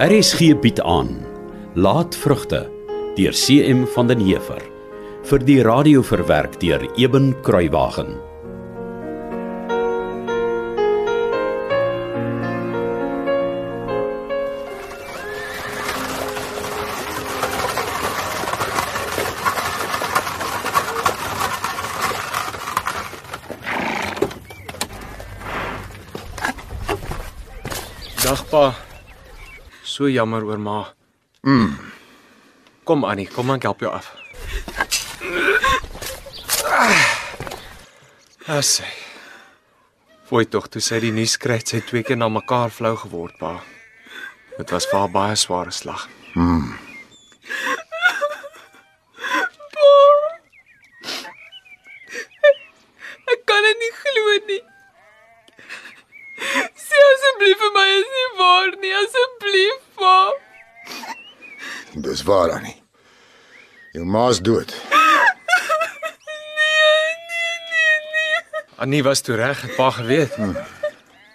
RSG bied aan Laat vrugte deur CM van den Heever vir die radio verwerk deur Eben Kruiwagen. Pa. So jammer oor ma. Mm. Kom Annie, kom ek help jou af. Asse. Foi tog toe sy die nuus kry, sy twee keer na mekaar flou geword, pa. Dit was vir haar baie sware slag. Ek kan dit nie glo nie. Sê asseblief vir my is nie waar nie, asseblief, pa. Dis waar Annie. Jou ma's dood. Annie was toe reg, het pa geweet.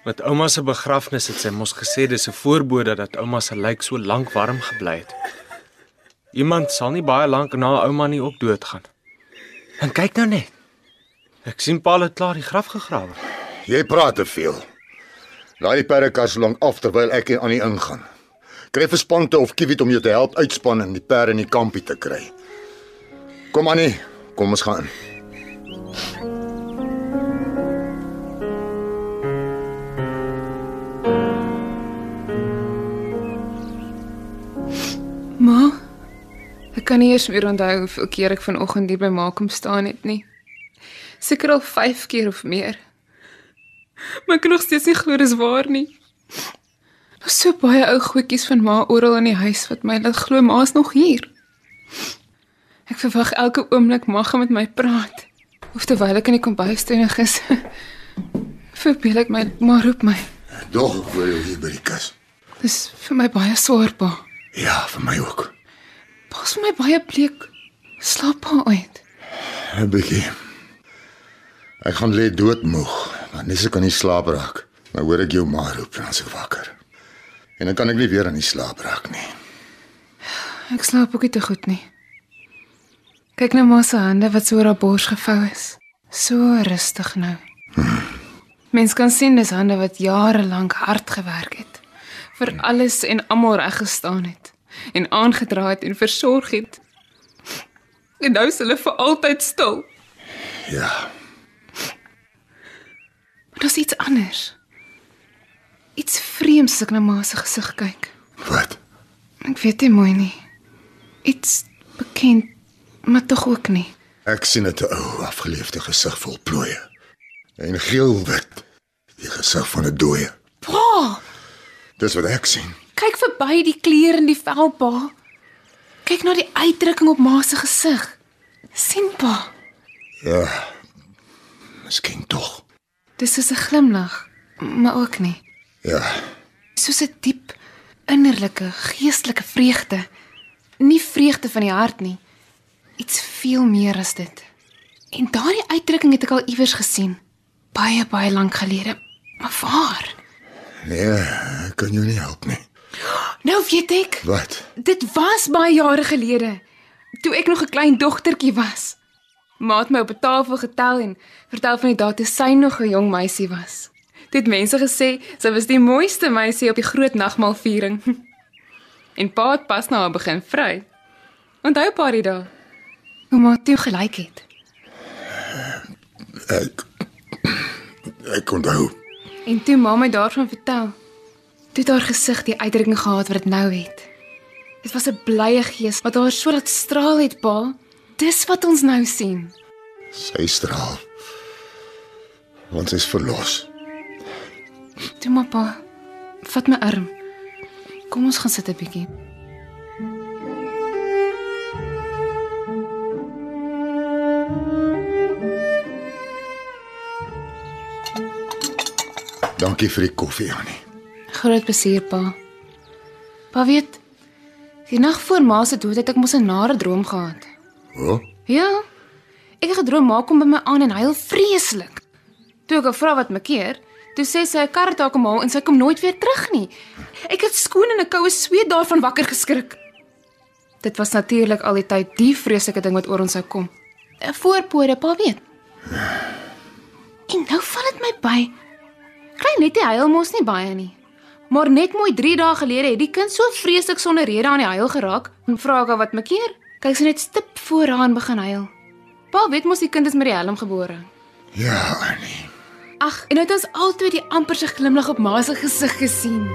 Met ouma se begrafnis het sy mos gesê dis 'n voorbode dat ouma se lijk so lank warm gebly het. Iemand sal nie baie lank na ouma nie ook doodgaan. En kyk nou net. Ek sien Paul het klaar die graf gegrawe. Jy praat te veel. Laai die perdekar so lank af terwyl ek aan die ingaan. Kry vir sponte of kiewit om jou te help uitspan en die perde in die kampie te kry. Kom Annie, kom ons gaan. Ma, ek kan nie eers meer onthou hoeveel keer ek vanoggend hier by ma kom staan het nie. Seker al 5 keer of meer. Maar ek kan nog steeds nie glo dis waar nie. Daar's so baie ou goedjies van ma oral in die huis wat my laat glo ma's nog hier. Ek verwag elke oomblik ma gaan met my praat. Of terwyl ek in die kombuis toenig is. Verbeel ek my ma roep my. Dog ek hoor jou hier by die kus. Dis vir my baie swaar pa. Ja, vir my ook. Pa's vir my baie bleek. Slaap pa uit. 'n Bietjie. Ek gaan lê doodmoeg, want dis ek kan nie slaap raak. Maar hoor ek jou ma roep en dan se wakker. En dan kan ek nie weer aan die slaap raak nie. Ek slaap ook nie te goed nie. Kyk nou maar se hande wat so oor haar bors gevou is. So rustig nou. Mens kan sien dis hande wat jare lank hard gewerk het. Vir alles en almal reg gestaan het en aangedra het en versorg het. En nou is hulle vir altyd stil. Ja, Maar daar's iets anders. Iets vreemds ek na ma se gesig kyk. wat? Ek weet nie mooi nie. Iets bekend, maar tog ook nie. Ek sien 'n te ou, afgeleefde gesig vol plooie. En geel-wit, die gesig van 'n dooie. Pa, Dis wat ek sien. kyk verby die klere in die vel, pa. Kyk na die uitdrukking op ma se gesig. sien pa, Ja. Miskien tog. dis soos 'n glimlag, maar ook nie. Ja. Soos 'n diep innerlike, geestelike vreugde. Nie vreugde van die hart nie. Iets veel meer as dit. En daardie uitdrukking het ek al iewers gesien. Baie baie lank gelede. Maar waar? Nee, ek kan jou nie help nie. Nou weet ek. Wat? Dit was baie jare gelede, toe ek nog 'n klein dogtertjie was. Ma het my op 'n tafel getel en vertel van die dae toe sy nog 'n jong meisie was. Dit het mense gesê sy was die mooiste meisie op die groot nagmaalviering. En pa het pas na haar begin vry. Onthou pa die dae? Hoe ma toe gelyk het. Ek ek onthou. En toe ma my daarvan vertel, toe het haar gesig die uitdrukking gehad wat dit nou het. Dit was 'n blye gees wat haar so laat straal het, pa. Dis wat ons nou sien. Sy straal. Want sy is verlos. Toe maar pa, vat my arm. Kom ons gaan sit 'n bietjie. Dankie vir die koffie, Annie. Groot plesier, pa. Pa weet, Die nag voor ma se dood het ek mos 'n nare droom gehad. O, Ja. Ek het gedroom ma kom by my aan en huil vreeslik. Toe ek haar vra wat mekeer, toe sê sy 'n kar het haar kom haal en sy kom nooit weer terug nie. Ek het skoon in 'n koue sweet daarvan wakker geskrik. Dit was natuurlik al die tyd die vreeslike ding wat oor ons sou kom. 'n Voorpode, pa weet. En nou val dit my by. Klein Nettie huil mos nie baie nie. Maar net mooi 3 dae gelede het die kind so vreeslik sonder rede aan die huil geraak en vra ek haar wat mekeer. Kyk sy net stip voor haar en begin huil. Pa weet mos die kind is met die helm gebore. ja, Annie. Ag, en het ons albei die amper se glimlag op ma se gesig gesien.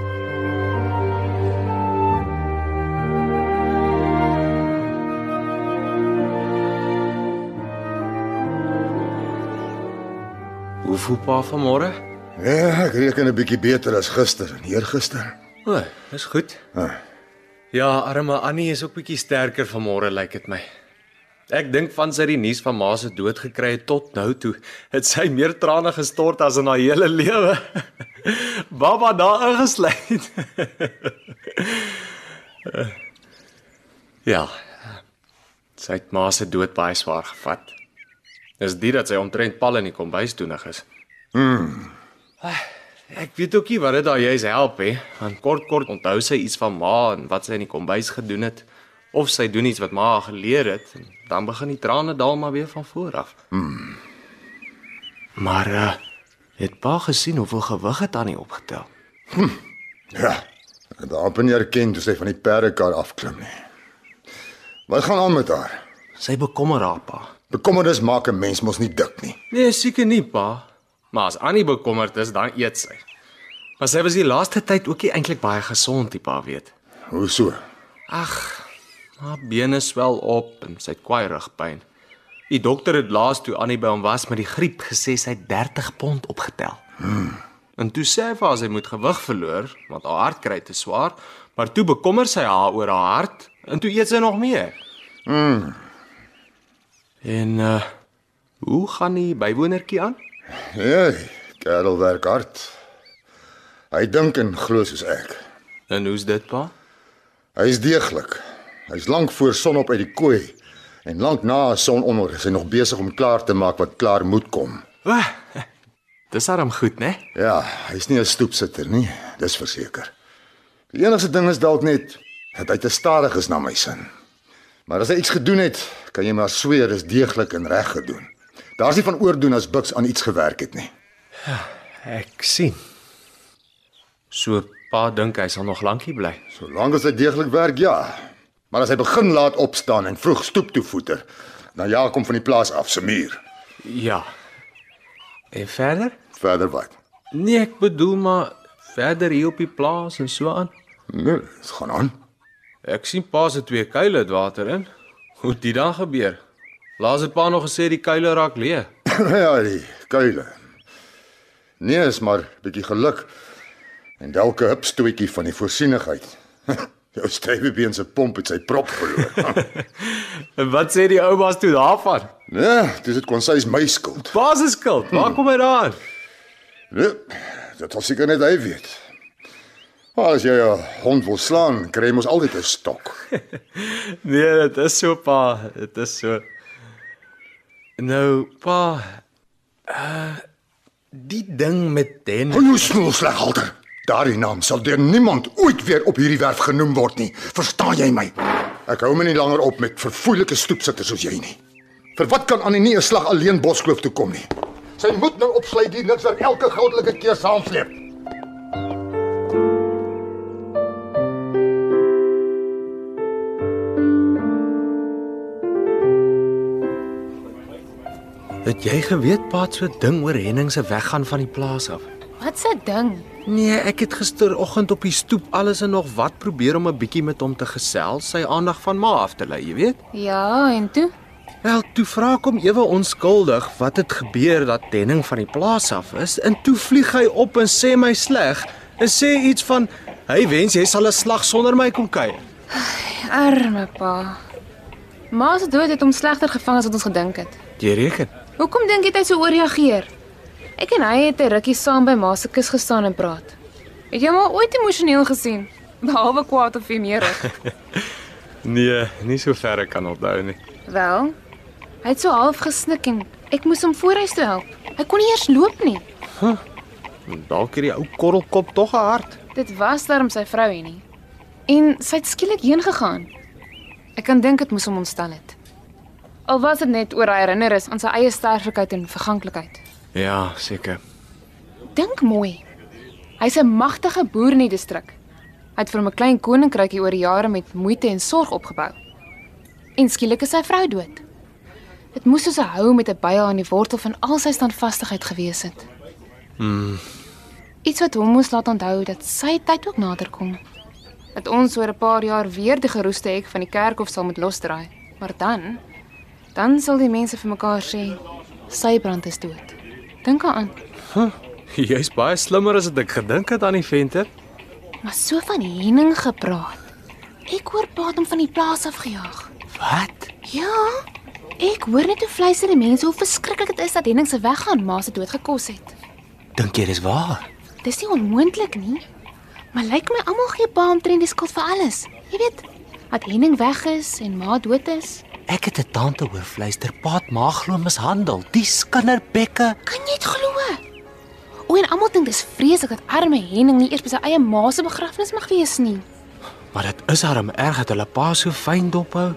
Hoe voel pa vanmôre? Ja, ek reken 'n bietjie beter as gister en eergister. O, dis goed. Ah. Ja, arme Annie is ook bietjie sterker vanmôre lyk dit my. Ek dink van sy die nuus van ma se dood gekry het tot nou toe, het sy meer trane gestort as in haar hele lewe. Baba daar ingesluit. ja. Sy het ma se dood baie swaar gevat. Dis dit dat sy omtrent pal in die kombuis toenig is. Ek weet ook nie wat dit daar juis help hè. Want kort kort onthou sy iets van ma en wat sy in die kombuis gedoen het of sy doen iets wat ma haar geleer het en dan begin die trane daal maar weer van voor af. Mm. Maar uh, het pa gesien hoeveel gewig het Annie opgetel? Ja. Daar ben jy erken toe sy van die perdekar afklim nie. Wat gaan aan met haar? Sy bekommer haar pa. Bekommernis maak 'n mens mos nie dik nie. Nee, seker nie pa. Maar as Annie bekommerd is, dan eet sy. Maar sy was die laaste tyd ook nie eintlik baie gesond, die pa weet. Hoe so? Ag, haar bene swel op en sy het kwaai rugpyn. Die dokter het laas toe Annie by hom was met die griep gesê sy het 30 pond opgetel. Hmm. En toe sê hy vir haar sy moet gewig verloor want haar hart kry te swaar, maar toe bekommer sy haar oor haar hart en toe eet sy nog meer. Mm. En uh hoe gaan die bywonertjie aan? Ja, die kerel werk hard. Hy dink en glo soos ek. En hoe's dit pa? Hy is deeglik. Hy's lank voor sonop uit die kooi en lank na sononder is hy nog besig om klaar te maak wat klaar moet kom. Wah, dis arm goed, né? Ja, hy's nie 'n stoepsitter nie, dis verseker. Die enigste ding is dalk net dat hy te stadig is na my sin. Maar as hy iets gedoen het, kan jy maar sweer dis deeglik en reg gedoen. Daar's nie van oordoen as Bux aan iets gewerk het nie. Ek sien. So pa dink hy sal nog lankie bly. Solank as hy deeglik werk, ja. Maar as hy begin laat opstaan en vroeg stoep toe voeter, dan ja, kom van die plaas af se muur. Ja. En verder? Verder wat? Nee, ek bedoel maar verder hier op die plaas en so aan. Nee, dit gaan aan. Ek sien pa se twee kuile het water in. Hoe dit dan gebeur? Laas het pa nog gesê die kuile raak leeg. ja, die kuile. Nee, is maar bietjie geluk. En dalk 'n hupstootjie van die voorsienigheid. Jou strypebeen se pomp het sy prop verloor. En wat sê die oumas toe daarvan? nee, dis dit kon sy is my skuld. Pa se skuld. Waar kom hy daaraan? Nee, dit was seker net hy weet. Maar as jy 'n hond wil slaan, kry jy mos altyd 'n stok. Nee, dit is so pa, dit is so. Nou, pa, uh die ding met Den. Hou jou snoel sleghalter. Daardie naam sal deur niemand ooit weer op hierdie werf genoem word nie. Verstaan jy my? Ek hou my nie langer op met verfoeilike stoepsitters soos jy nie. Vir wat kan Annie nie 'n slag alleen Boskloof toe kom nie? Sy moet nou opsluit die niks wat elke goudelike keer saamsleep. Het jy geweet pa het so ding oor Henning se weggaan van die plaas af? Wat 'n ding. Nee, ek het gisteroggend op die stoep alles en nog wat probeer om 'n bietjie met hom te gesels, sy aandag van ma af te lei, jy weet? Ja, en toe? Wel, toe vra ek hom ewe onskuldig wat het gebeur dat Henning van die plaas af is en toe vlieg hy op en sê my sleg en sê iets van hy wens jy sal 'n slag sonder my kom kuier. Arme pa. Ma se dood het hom slegter gevang as wat ons gedink het. Jy reken? Hoekom dink jy hy so ooreageer? Ek en hy het 'n rukkie saam by ma se kus gestaan en praat. Het jy hom al ooit emosioneel gesien? Behalwe kwaad of venerig. Nee, nie so ver ek kan onthou nie. Wel, hy het so half gesnik en ek moes hom voorhuis toe help. Hy kon nie eers loop nie. Dalk het die ou korrelkop tog 'n hart. Dit was darm sy vrou hier nie. En sy het skielik heen gegaan. Ek kan dink dit moes hom ontstel het. Al was dit net oor hy herinner is aan sy eie sterflikheid en verganklikheid. Ja, seker. Dink mooi. Hy's 'n magtige boer in die distrik. Hy het vir hom 'n klein koninkrykie oor jare met moeite en sorg opgebou. En skielik is sy vrou dood. Dit moes soos 'n hou met 'n byl aan die wortel van al sy standvastigheid gewees het. Mm, Iets wat hom moes laat onthou dat sy tyd ook naderkom. Dat ons oor 'n paar jaar weer die geroeste hek van die kerkhof sal moet losdraai. Maar dan dan sal die mense vir mekaar sê sy brand is dood. Dink daaraan. jy's baie slimmer as wat ek gedink het aan die venter. Maar so van Henning gepraat. Ek hoor pa hom van die plaas afgejaag. Wat? Ja. Ek hoor net hoe fluister die mense hoe verskriklik dit is dat Henning se weggaan ma se dood gekos het. Dink jy dis waar? Dis nie onmoontlik nie. Maar lyk my almal gee pa omtrent die skuld vir alles. Jy weet, dat Henning weg is en ma dood is. Ek het 'n tante hoor fluister, paat ma glo mishandel. Die skinderbekke. Kan jy dit glo? O, en almal dink dis vreeslik dat arme Henning nie eers by sy eie ma se begrafnis mag wees nie. Maar dit is arm erg dat hulle pa so fyn dophou.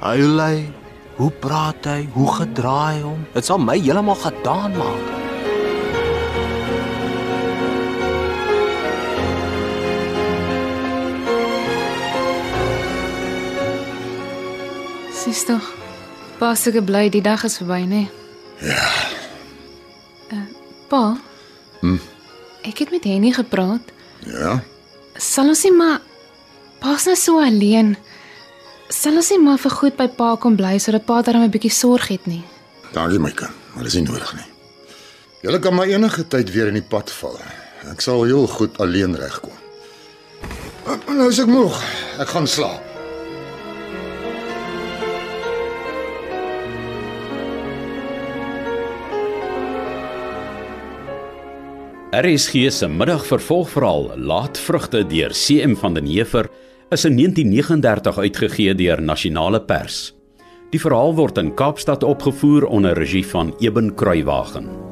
Huil hy? Hoe praat hy? Hoe gedraai hy hom? Dit sal my heeltemal gedaan maak. Sis tog. Pa seker bly die dag is verby, nê? Ja. Uh, pa. Hm. Ek het met Henny gepraat. Ja. Sal ons nie maar pa's nou so alleen. Sal ons nie maar vir goed by pa kom bly sodat pa darm 'n bietjie sorg het nie. Dankie my kind, maar dis nie nodig nie. Julle kan maar enige tyd weer in die pad val. Ek sal heel goed alleen regkom. Nou is ek moeg. Ek gaan slaap. RSG se middagvervolgverhaal Laatvrugte deur CM van den Heever is in 1939 uitgegee deur Nasionale Pers. Die verhaal word in Kaapstad opgevoer onder regie van Eben Kruiwagen.